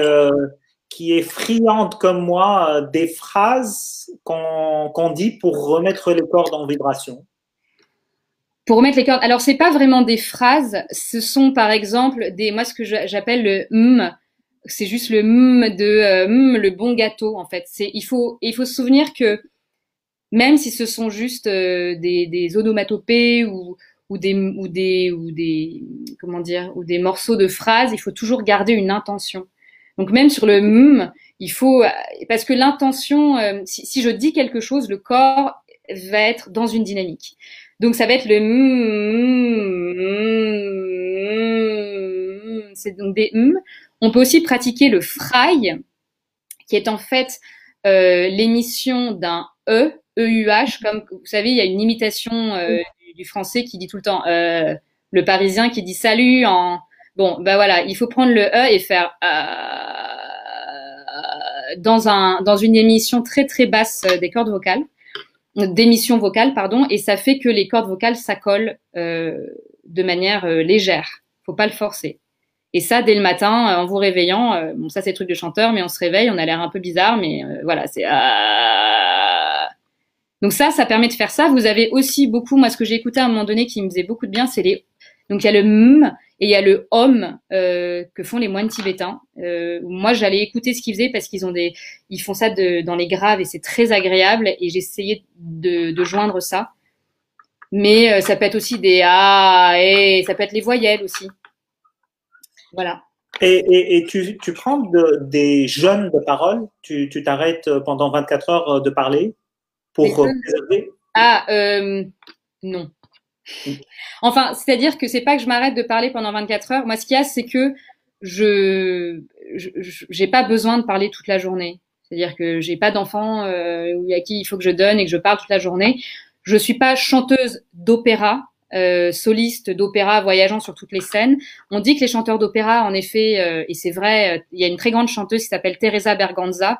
qui est friande comme moi euh, des phrases qu'on dit pour remettre les cordes en vibration Pour remettre les cordes. Alors, c'est pas vraiment des phrases. Ce sont, par exemple, des, moi, ce que j'appelle le m. C'est juste le m de euh, le bon gâteau, en fait. C'est, il faut, il faut se souvenir que même si ce sont juste euh, des, des onomatopées ou, ou des, ou des, ou des, comment dire, ou des morceaux de phrases, il faut toujours garder une intention. Donc même sur le m, il faut parce que l'intention, si, si, je dis quelque chose, le corps va être dans une dynamique. Donc ça va être le m, c'est donc des m. On peut aussi pratiquer le fry, qui est en fait euh, l'émission d'un e, e-u-h, comme vous savez, il y a une imitation euh, du, français qui dit tout le temps euh, le parisien qui dit salut en bon ben voilà il faut prendre le e et faire dans un dans une émission très très basse des cordes vocales d'émission vocale, pardon, et ça fait que les cordes vocales s'accolent euh, de manière euh, légère. Faut pas le forcer. Et ça, dès le matin, euh, en vous réveillant, euh, bon, ça c'est truc de chanteur, mais on se réveille, on a l'air un peu bizarre, mais voilà, c'est. Donc ça, ça permet de faire ça. Vous avez aussi beaucoup, moi, ce que j'ai écouté à un moment donné qui me faisait beaucoup de bien, c'est les. Donc il y a le m et il y a le homme euh, que font les moines tibétains. Euh, moi, j'allais écouter ce qu'ils faisaient parce qu'ils ont des, ils font ça de, dans les graves et c'est très agréable. Et j'essayais de, de joindre ça. Mais euh, ça peut être aussi des ah et ça peut être les voyelles aussi. Voilà. Et, et, et tu, tu, prends de, des jeunes de parole Tu t'arrêtes pendant 24 heures de parler pour préserver Ah, non. Enfin, c'est-à-dire que c'est pas que je m'arrête de parler pendant 24 heures. Moi, ce qu'il y a, c'est que je j'ai pas besoin de parler toute la journée. C'est-à-dire que j'ai pas d'enfants euh, à qui il faut que je donne et que je parle toute la journée. Je suis pas chanteuse d'opéra, euh, soliste d'opéra voyageant sur toutes les scènes. On dit que les chanteurs d'opéra, en effet, euh, et c'est vrai, il y a une très grande chanteuse qui s'appelle Teresa Berganza,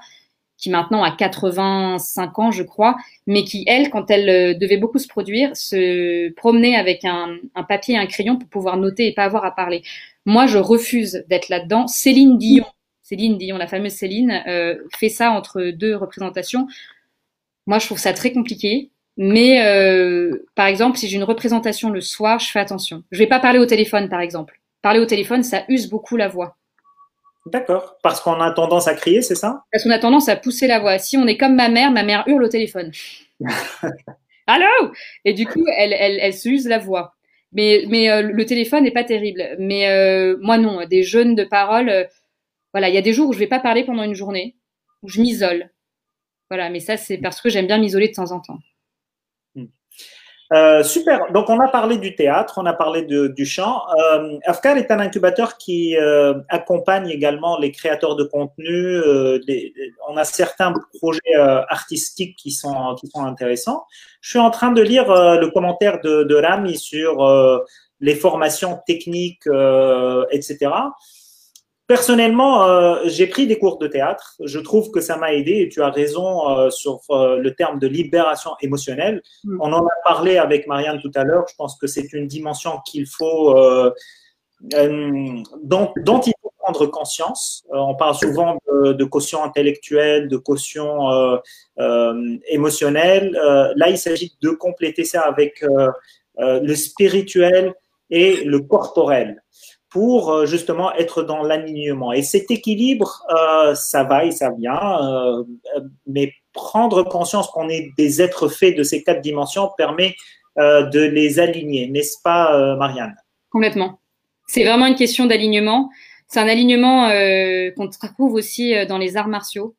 qui maintenant a 85 ans, je crois, mais qui, elle, quand elle euh, devait beaucoup se produire, se promenait avec un, papier et un crayon pour pouvoir noter et pas avoir à parler. Moi, je refuse d'être là-dedans. Céline Dion, Céline Dion, la fameuse Céline, euh, fait ça entre deux représentations. Moi, je trouve ça très compliqué. Mais euh, par exemple, si j'ai une représentation le soir, je fais attention. Je vais pas parler au téléphone, par exemple. Parler au téléphone, ça use beaucoup la voix. D'accord. Parce qu'on a tendance à crier, c'est ça? Parce qu'on a tendance à pousser la voix. Si on est comme ma mère, ma mère hurle au téléphone. Allô? Et du coup, elle, elle, elle se use la voix. Mais, mais euh, le téléphone n'est pas terrible. Mais euh, moi, non. Des jeunes de parole, euh, voilà, il y a des jours où je vais pas parler pendant une journée, où je m'isole. Voilà, mais ça, c'est parce que j'aime bien m'isoler de temps en temps. Euh, super. Donc, on a parlé du théâtre, on a parlé de, du chant. Euh, Afkar est un incubateur qui euh, accompagne également les créateurs de contenu. Euh, on a certains projets euh, artistiques qui sont, qui sont intéressants. Je suis en train de lire le commentaire de, de Rami sur les formations techniques, etc. Personnellement, euh, j'ai pris des cours de théâtre. Je trouve que ça m'a aidé et tu as raison euh, sur euh, le terme de libération émotionnelle. Mm. On en a parlé avec Marianne tout à l'heure. Je pense que c'est une dimension qu'il faut, dont, dont, il faut prendre conscience. on parle souvent de, de, quotient intellectuel, de quotient émotionnel. là, il s'agit de compléter ça avec le spirituel et le corporel pour euh, justement être dans l'alignement. Et cet équilibre, euh, ça va et ça vient, euh, mais prendre conscience qu'on est des êtres faits de ces quatre dimensions permet de les aligner, n'est-ce pas, Marianne? Complètement. C'est vraiment une question d'alignement. C'est un alignement qu'on trouve aussi dans les arts martiaux.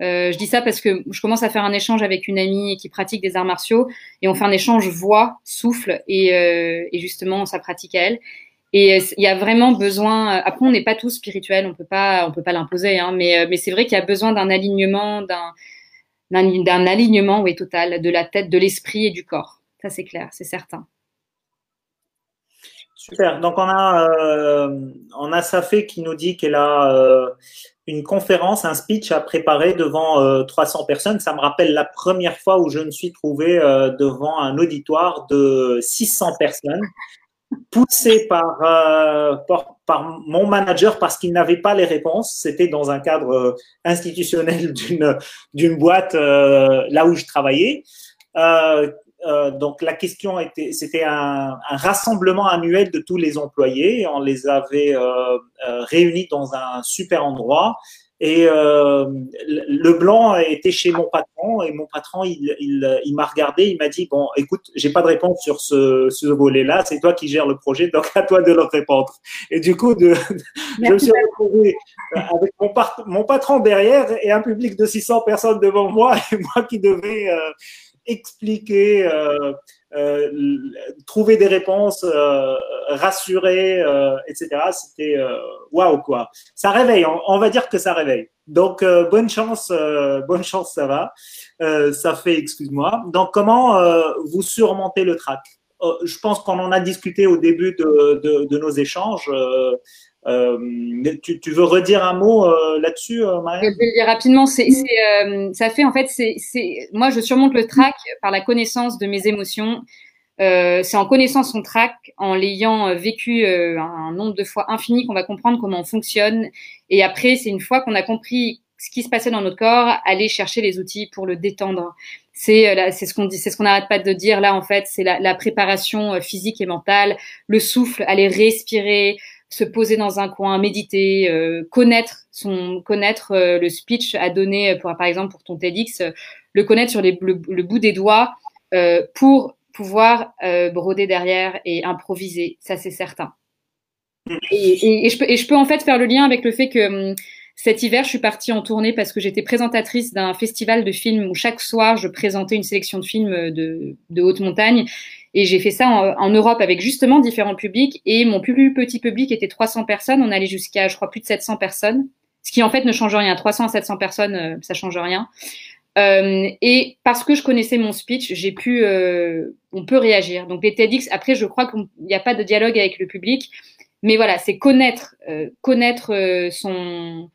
je dis ça parce que je commence à faire un échange avec une amie qui pratique des arts martiaux et on fait un échange voix, souffle et, justement sa pratique à elle. Et il y a vraiment besoin. Après, on n'est pas tous spirituels, on peut pas, on peut pas l'imposer, hein, mais, mais c'est vrai qu'il y a besoin d'un alignement, d'un alignement, total, de la tête, de l'esprit et du corps. Ça, c'est clair, c'est certain. Super. Donc, on a, euh, on a Safé qui nous dit qu'elle a euh, une conférence, un speech à préparer devant euh, 300 personnes. Ça me rappelle la première fois où je me suis trouvé euh, devant un auditoire de 600 personnes poussé par, euh, par, mon manager parce qu'il n'avait pas les réponses. C'était dans un cadre euh, institutionnel d'une, boîte euh, là où je travaillais. Donc la question était, c'était un, un, rassemblement annuel de tous les employés. On les avait réunis dans un super endroit. Et euh, le blanc était chez mon patron et mon patron, il, il, il m'a regardé, il m'a dit bon, écoute, j'ai pas de réponse sur ce, ce volet-là, c'est toi qui gères le projet, donc à toi de leur répondre. Et du coup, de, je me suis retrouvé avec mon, mon, patron derrière et un public de 600 personnes devant moi et moi qui devais euh, expliquer. Euh, euh, trouver des réponses, euh, rassurer, etc. C'était waouh quoi. Ça réveille, on, va dire que ça réveille. Donc bonne chance, bonne chance, ça va. ça fait, excuse-moi. Donc comment vous surmontez le trac? Je pense qu'on en a discuté au début de, nos échanges. Tu, tu, veux redire un mot euh, là-dessus, euh, Marie Je vais le dire rapidement. C'est, euh, ça fait en fait, c'est, moi je surmonte le trac par la connaissance de mes émotions. Euh, c'est en connaissant son trac, en l'ayant vécu un nombre de fois infini, qu'on va comprendre comment on fonctionne. Et après, c'est une fois qu'on a compris ce qui se passait dans notre corps, aller chercher les outils pour le détendre. C'est c'est ce qu'on dit, c'est ce qu'on n'arrête pas de dire là en fait. C'est la, la préparation physique et mentale, le souffle, aller respirer, se poser dans un coin, méditer, euh, connaître son connaître euh, le speech à donner pour par exemple pour ton TEDx, euh, le connaître sur le, bout des doigts pour pouvoir broder derrière et improviser, ça c'est certain. Et, je peux, et je peux en fait faire le lien avec le fait que hum, cet hiver, je suis partie en tournée parce que j'étais présentatrice d'un festival de films où chaque soir, je présentais une sélection de films de haute montagne. Et j'ai fait ça en, Europe avec justement différents publics. Et mon plus petit public était 300 personnes. On allait jusqu'à, je crois, plus de 700 personnes. Ce qui en fait ne change rien. 300 à 700 personnes, euh, ça change rien. Euh, et parce que je connaissais mon speech, j'ai pu, euh, on peut réagir. Donc les TEDx, après, je crois qu'il n'y a pas de dialogue avec le public, mais voilà, c'est connaître, connaître son,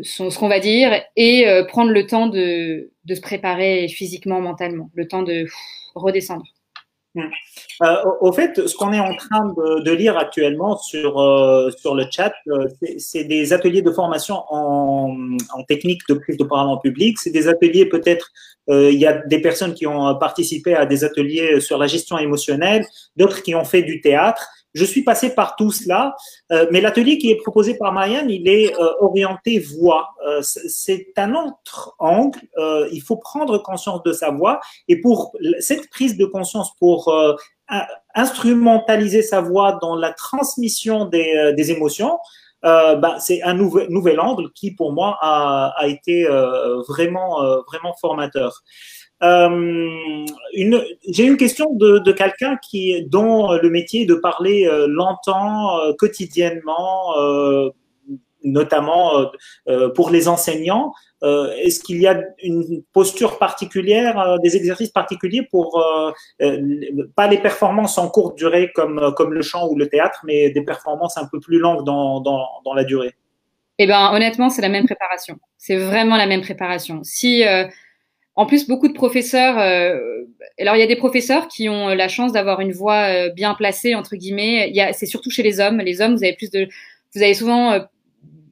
son, ce qu'on va dire et prendre le temps de, de se préparer physiquement, mentalement, le temps de redescendre. Euh, au fait, ce qu'on est en train de, lire actuellement sur, euh, sur le chat, euh, c'est des ateliers de formation en, en, technique de prise de parole en public. C'est des ateliers peut-être, il y a des personnes qui ont participé à des ateliers sur la gestion émotionnelle, d'autres qui ont fait du théâtre. Je suis passé par tout cela, euh, mais l'atelier qui est proposé par Marianne, il est euh, orienté voix. Euh, c'est un autre angle. il faut prendre conscience de sa voix. Et pour cette prise de conscience, pour instrumentaliser sa voix dans la transmission des, des émotions, euh, bah, c'est un nouvel, angle qui, pour moi, a, a été euh, vraiment, euh, vraiment formateur. Euh, J'ai une question de, quelqu'un qui, dont le métier est de parler euh, longtemps, euh, quotidiennement, euh, notamment pour les enseignants. Est-ce qu'il y a une posture particulière, des exercices particuliers pour pas les performances en courte durée comme comme le chant ou le théâtre, mais des performances un peu plus longues dans dans, dans la durée? Eh ben honnêtement, c'est la même préparation. C'est vraiment la même préparation. Si en plus, beaucoup de professeurs. Euh, alors, il y a des professeurs qui ont la chance d'avoir une voix euh, bien placée entre guillemets. C'est surtout chez les hommes. Les hommes, vous avez plus de, vous avez souvent euh,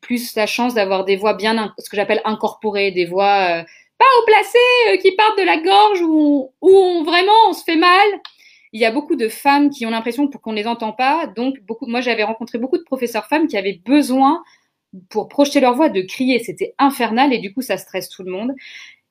plus la chance d'avoir des voix bien, ce que j'appelle incorporées, des voix pas haut placées, qui partent de la gorge où, où vraiment on se fait mal. Il y a beaucoup de femmes qui ont l'impression qu'on ne les entend pas. Donc, beaucoup, moi, j'avais rencontré beaucoup de professeurs femmes qui avaient besoin pour projeter leur voix de crier. C'était infernal et du coup, ça stresse tout le monde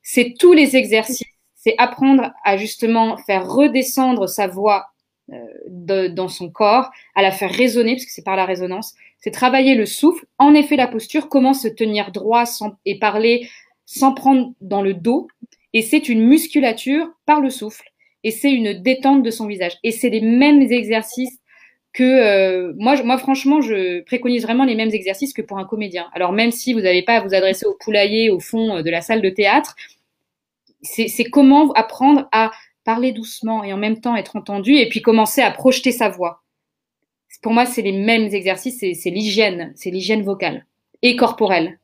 c'est tous les exercices, c'est apprendre à justement faire redescendre sa voix euh, dans son corps, à la faire résonner, parce que c'est par la résonance, c'est travailler le souffle, en effet la posture, comment se tenir droit et parler sans prendre dans le dos, et c'est une musculature par le souffle, et c'est une détente de son visage, et c'est les mêmes exercices que euh, moi, moi franchement, je préconise vraiment les mêmes exercices que pour un comédien. Alors même si vous n'avez pas à vous adresser au poulailler au fond de la salle de théâtre, c'est comment apprendre à parler doucement et en même temps être entendu et puis commencer à projeter sa voix. Pour moi, c'est les mêmes exercices, c'est l'hygiène, c'est l'hygiène vocale et corporelle.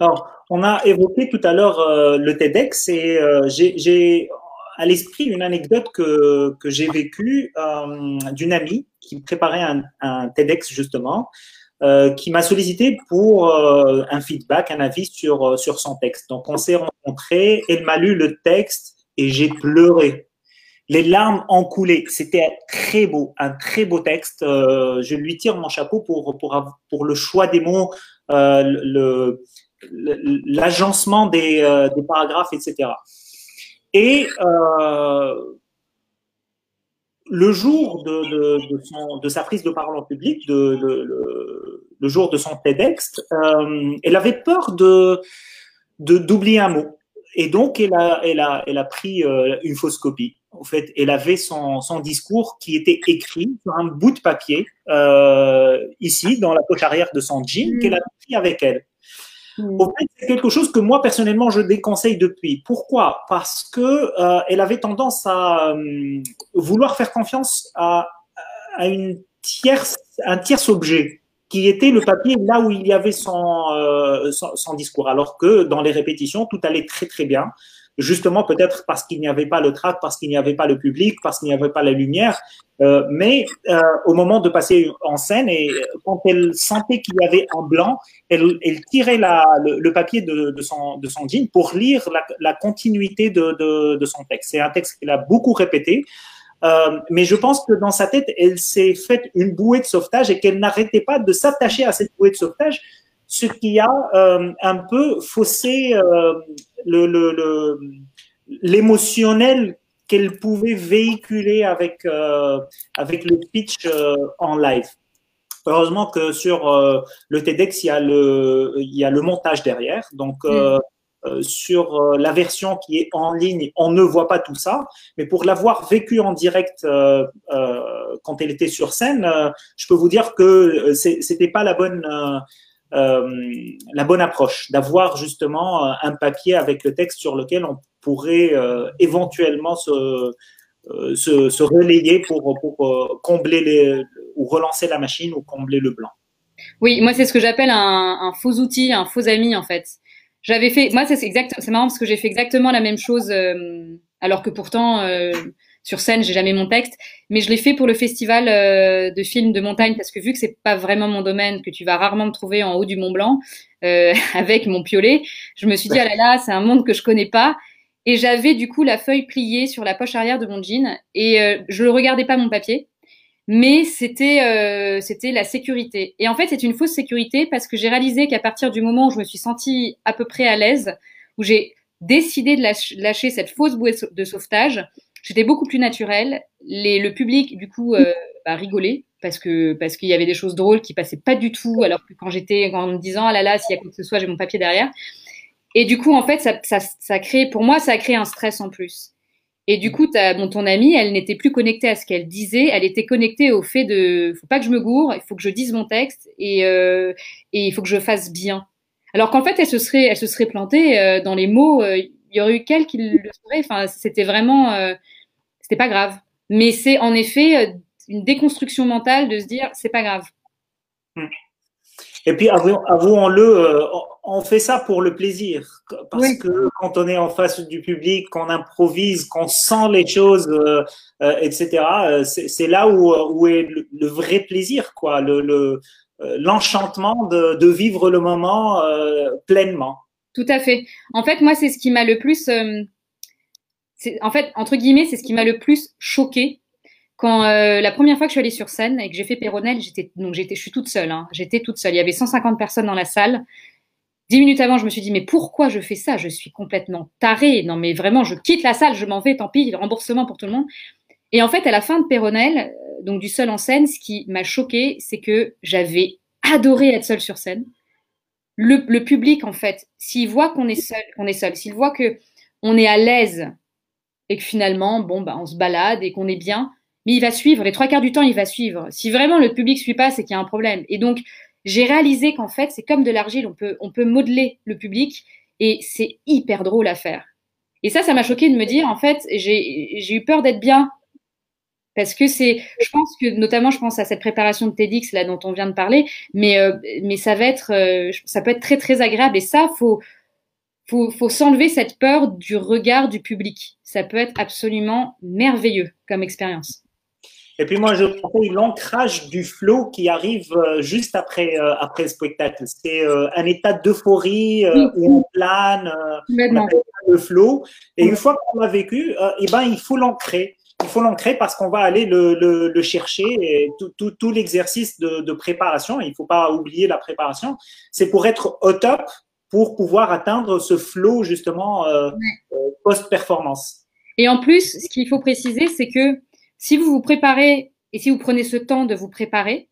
Alors, on a évoqué tout à l'heure euh, le TEDx et euh, j'ai à l'esprit une anecdote que, j'ai vécue euh, d'une amie qui préparait un TEDx justement. Euh, qui m'a sollicité pour euh, un feedback, un avis sur, euh, sur son texte. Donc, on s'est rencontrés, elle m'a lu le texte et j'ai pleuré. les larmes ont coulé. C'était très beau, un très beau texte. Euh, je lui tire mon chapeau pour, pour, pour le choix des mots, euh, le, l'agencement des, euh, des, paragraphes, etc. Et le jour de, de, de, son, de, sa prise de parole en public, de, le, jour de son TEDx, elle avait peur de d'oublier un mot. Et donc, elle a, elle a, elle a pris une fausse copie en fait, elle avait son, son, discours qui était écrit sur un bout de papier euh, ici, dans la poche arrière de son jean, mm. qu'elle a pris avec elle. Mm. Fait, c'est quelque chose que moi personnellement je déconseille depuis. Pourquoi? Parce que euh, elle avait tendance à euh, vouloir faire confiance à, un tierce objet qui était le papier là où il y avait son, euh, discours. Alors que dans les répétitions, tout allait très très bien justement peut-être parce qu'il n'y avait pas le trac, parce qu'il n'y avait pas le public, parce qu'il n'y avait pas la lumière. Euh, mais euh, au moment de passer en scène, et quand elle sentait qu'il y avait un blanc, elle, elle tirait la, le, papier de, de, son, de son jean pour lire la, la continuité de, de, de, son texte. C'est un texte qu'elle a beaucoup répété. Euh, mais je pense que dans sa tête, elle s'est faite une bouée de sauvetage et qu'elle n'arrêtait pas de s'attacher à cette bouée de sauvetage, ce qui a euh, un peu faussé euh, le, l'émotionnel qu'elle pouvait véhiculer avec, euh, avec le pitch en live. Heureusement que sur le TEDx, il y, a le, il y a le montage derrière. Donc, mm. sur la version qui est en ligne, on ne voit pas tout ça. Mais pour l'avoir vécu en direct quand elle était sur scène, je peux vous dire que c'était pas la bonne la bonne approche, d'avoir justement euh, un papier avec le texte sur lequel on pourrait euh, éventuellement se, relayer pour, combler ou relancer la machine ou combler le blanc. Oui, moi c'est ce que j'appelle un, un, faux outil, un faux ami en fait. J'avais fait, moi c'est exact, c'est marrant parce que j'ai fait exactement la même chose, alors que pourtant sur scène, j'ai jamais mon texte, mais je l'ai fait pour le festival euh, de films de montagne parce que vu que c'est pas vraiment mon domaine, que tu vas rarement me trouver en haut du Mont Blanc euh, avec mon piolet, je me suis dit ah là là, c'est un monde que je connais pas. Et j'avais du coup la feuille pliée sur la poche arrière de mon jean et euh, je ne regardais pas mon papier, mais c'était euh, c'était la sécurité. Et en fait, c'est une fausse sécurité parce que j'ai réalisé qu'à partir du moment où je me suis sentie à peu près à l'aise, où j'ai décidé de lâcher cette fausse bouée de sauvetage, J'étais beaucoup plus naturelle. Le public, du coup, euh, bah, rigolait parce que parce qu'il y avait des choses drôles qui passaient pas du tout, alors que quand j'étais en me disant ah là là, s'il y a quoi que ce soit, j'ai mon papier derrière. Et du coup, en fait, ça, ça, ça crée, pour moi, ça a créé un stress en plus. Et du coup, as, bon, ton amie, elle n'était plus connectée à ce qu'elle disait, elle était connectée au fait de, faut pas que je me gourre, il faut que je dise mon texte et, euh, et il faut que je fasse bien. Alors qu'en fait, elle se serait, elle se serait plantée euh, dans les mots. Euh, il y aurait eu qu'elle qui le saurait. Enfin, c'était vraiment, c'était pas grave. Mais c'est en effet euh, une déconstruction mentale de se dire c'est pas grave. Et puis avouons-le, euh, on fait ça pour le plaisir. Parce que quand on est en face du public, qu'on improvise, qu'on sent les choses, euh, etc., c'est là où, où est le, vrai plaisir, quoi, le, l'enchantement de, de, vivre le moment pleinement. Tout à fait. En fait, moi, c'est ce qui m'a le plus en fait, entre guillemets, c'est ce qui m'a le plus choqué quand euh, la première fois que je suis allée sur scène et que j'ai fait Péronnel, j'étais donc j'étais, je suis toute seule. Hein, j'étais toute seule. Il y avait 150 personnes dans la salle. Dix minutes avant, je me suis dit mais pourquoi je fais ça? Je suis complètement tarée. Non mais vraiment, je quitte la salle, je m'en vais. Tant pis, remboursement pour tout le monde. Et en fait, à la fin de Péronnel, euh, donc du seul en scène, ce qui m'a choqué, c'est que j'avais adoré être seule sur scène. Le, le public, en fait, s'il voit qu'on est seul, qu'on est seul, s'il voit que on est à l'aise et que finalement, bon, bah, on se balade et qu'on est bien, mais il va suivre. Les trois quarts du temps, il va suivre. Si vraiment le public suit pas, c'est qu'il y a un problème. Et donc, j'ai réalisé qu'en fait, c'est comme de l'argile, on peut, on peut modeler le public et c'est hyper drôle à faire. Et ça, ça m'a choqué de me dire, en fait, j'ai eu peur d'être bien. Parce que c'est, je pense que, notamment, je pense à cette préparation de TEDx, là, dont on vient de parler, mais, euh, mais ça va être, euh, ça peut être très, très agréable. Et ça, faut, faut, faut s'enlever cette peur du regard du public. Ça peut être absolument merveilleux comme expérience. Et puis moi, je conseille l'ancrage du flow qui arrive euh, juste après, euh, après le spectacle. C'est euh, un état d'euphorie où on plane, on le flow. Et une fois qu'on l'a vécu, eh ben, il faut l'ancrer. il faut l'ancrer parce qu'on va aller le, chercher. Et tout, l'exercice de, préparation, il ne faut pas oublier la préparation, c'est pour être au top, pour pouvoir atteindre ce flow justement euh, euh, post-performance. Et en plus, ce qu'il faut préciser, c'est que si vous vous préparez et si vous prenez ce temps de vous préparer,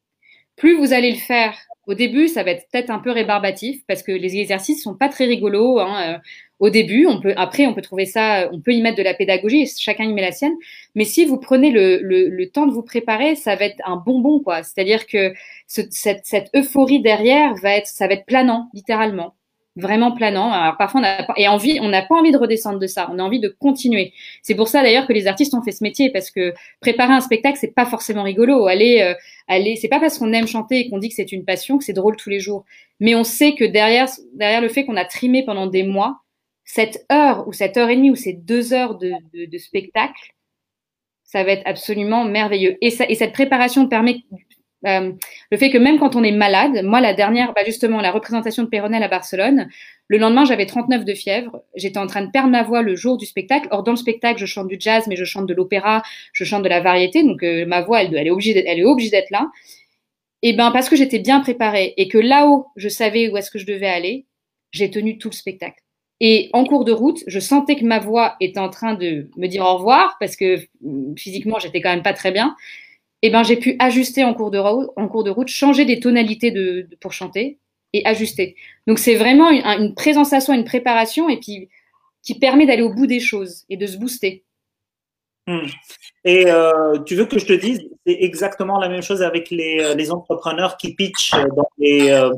plus vous allez le faire au début, ça va être peut-être un peu rébarbatif parce que les exercices sont pas très rigolos. Hein. Euh, au début, on peut, après, on peut trouver ça, on peut y mettre de la pédagogie, chacun y met la sienne. Mais si vous prenez le, le, le temps de vous préparer, ça va être un bonbon, quoi. C'est-à-dire que cette, cette euphorie derrière va être, ça va être planant, littéralement vraiment planant. Alors parfois on a et envie, on n'a pas envie de redescendre de ça. On a envie de continuer. C'est pour ça d'ailleurs que les artistes ont fait ce métier parce que préparer un spectacle c'est pas forcément rigolo. Aller, euh, aller, c'est pas parce qu'on aime chanter et qu'on dit que c'est une passion que c'est drôle tous les jours. Mais on sait que derrière, derrière le fait qu'on a trimé pendant des mois, cette heure ou cette heure et demie ou ces deux heures de, de, de spectacle, ça va être absolument merveilleux. Et, ça, et cette préparation permet euh, le fait que même quand on est malade, moi la dernière, bah justement la représentation de Péronel à Barcelone, le lendemain j'avais 39 de fièvre, j'étais en train de perdre ma voix le jour du spectacle. Or dans le spectacle je chante du jazz, mais je chante de l'opéra, je chante de la variété, donc euh, ma voix elle, est obligée, elle est obligée d'être là. Et ben parce que j'étais bien préparée et que là-haut je savais où est-ce que je devais aller, j'ai tenu tout le spectacle. Et en cours de route, je sentais que ma voix était en train de me dire au revoir parce que physiquement j'étais quand même pas très bien eh ben, j'ai pu ajuster en cours de, route, en cours de route, changer des tonalités de, pour chanter et ajuster. Donc c'est vraiment une, une, présence à soi, une préparation et puis qui permet d'aller au bout des choses et de se booster. Hmm. Et euh, tu veux que je te dise, c'est exactement la même chose avec les, euh, les entrepreneurs qui pitchent dans les euh,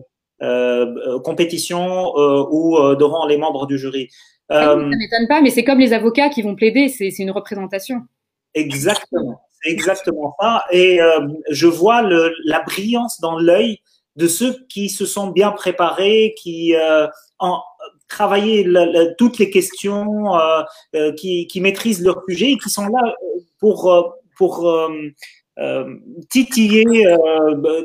euh compétitions ou devant les membres du jury. Ah ça ne m'étonne pas, mais c'est comme les avocats qui vont plaider, c'est une représentation. Exactement exactement ça. Et euh, je vois le, la brillance dans l'œil de ceux qui se sont bien préparés, qui euh, ont travaillé toutes les questions, euh, euh, qui, qui, maîtrisent leur sujet et qui sont là pour, pour titiller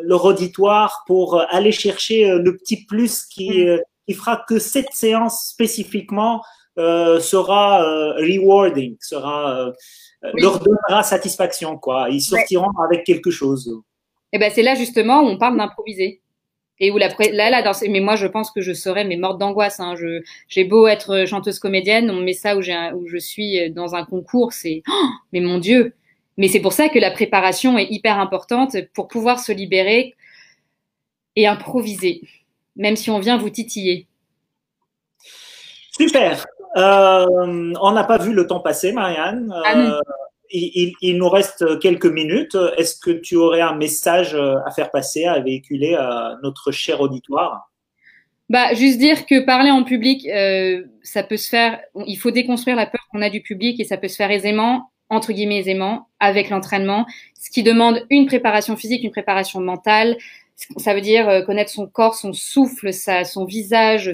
leur auditoire, pour aller chercher le petit plus qui, mm. qui fera que cette séance spécifiquement sera rewarding, sera euh, leur donnera satisfaction, quoi. Ils sortiront avec quelque chose. Et eh ben c'est là justement où on parle d'improviser. Et où la là, là, dans, mais moi je pense que je serais mais morte d'angoisse. Hein. Je, j'ai beau être chanteuse comédienne, on met ça où, j'ai où je suis dans un concours, c'est, oh, mais mon Dieu. Mais c'est pour ça que la préparation est hyper importante pour pouvoir se libérer et improviser, même si on vient vous titiller. Super. Euh, on n'a pas vu le temps passer, Marianne. Ah euh, il, nous reste quelques minutes. Est-ce que tu aurais un message à faire passer, à véhiculer à notre cher auditoire? Bah, juste dire que parler en public, euh, ça peut se faire. Il faut déconstruire la peur qu'on a du public et ça peut se faire aisément, entre guillemets aisément, avec l'entraînement, ce qui demande une préparation physique, une préparation mentale. Ça veut dire connaître son corps, son souffle, sa, son visage,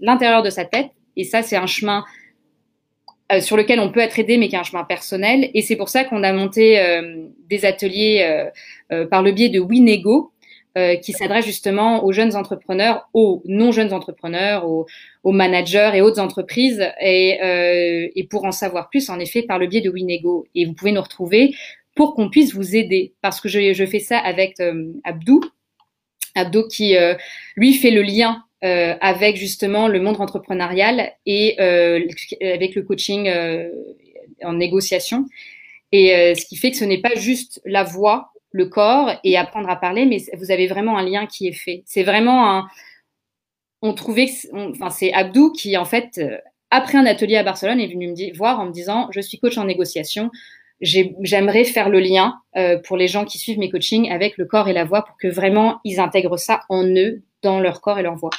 l'intérieur de sa tête. Et ça, c'est un chemin euh, sur lequel on peut être aidé, mais qui est un chemin personnel. Et c'est pour ça qu'on a monté euh, des ateliers euh, par le biais de Winego, qui s'adresse justement aux jeunes entrepreneurs, aux non jeunes entrepreneurs, aux, managers et autres entreprises. Et, et, pour en savoir plus, en effet, par le biais de Winego. Et vous pouvez nous retrouver pour qu'on puisse vous aider, parce que je, je fais ça avec Abdou, Abdou qui lui fait le lien euh, avec justement le monde entrepreneurial et euh, avec le coaching euh, en négociation. Et ce qui fait que ce n'est pas juste la voix, le corps et apprendre à parler, mais vous avez vraiment un lien qui est fait. C'est vraiment un. On trouvait, enfin c'est Abdou qui en fait après un atelier à Barcelone est venu me voir en me disant je suis coach en négociation, j'aimerais faire le lien euh, pour les gens qui suivent mes coachings avec le corps et la voix pour que vraiment ils intègrent ça en eux dans leur corps et leur voix.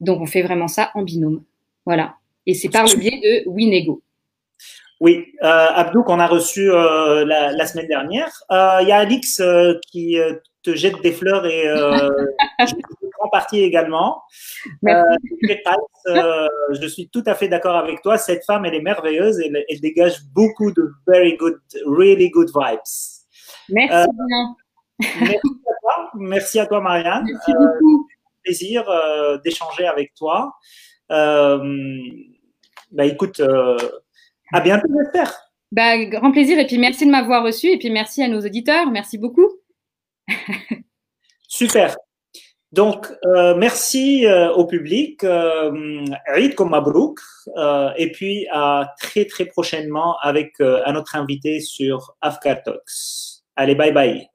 Donc, on fait vraiment ça en binôme. Voilà. Et c'est par le biais de Winego. Oui, euh, Abdou, qu'on a reçu euh, la, semaine dernière. Euh, il y a Alix qui te jette des fleurs et je prends partie également. je suis tout à fait d'accord avec toi. Cette femme, elle est merveilleuse et elle, dégage beaucoup de very good, really good vibes. Merci Merci à toi, merci à toi Marianne. Merci beaucoup plaisir euh, d'échanger avec toi. Euh, bah écoute, euh, à bientôt, j'espère. Bah, grand plaisir et puis merci de m'avoir reçu et puis merci à nos auditeurs. Merci beaucoup. Super. Donc, euh, merci euh, au public. Euh, comme. Euh, et puis, à très, très prochainement avec un autre invité sur Afkar Talks. Allez, bye bye.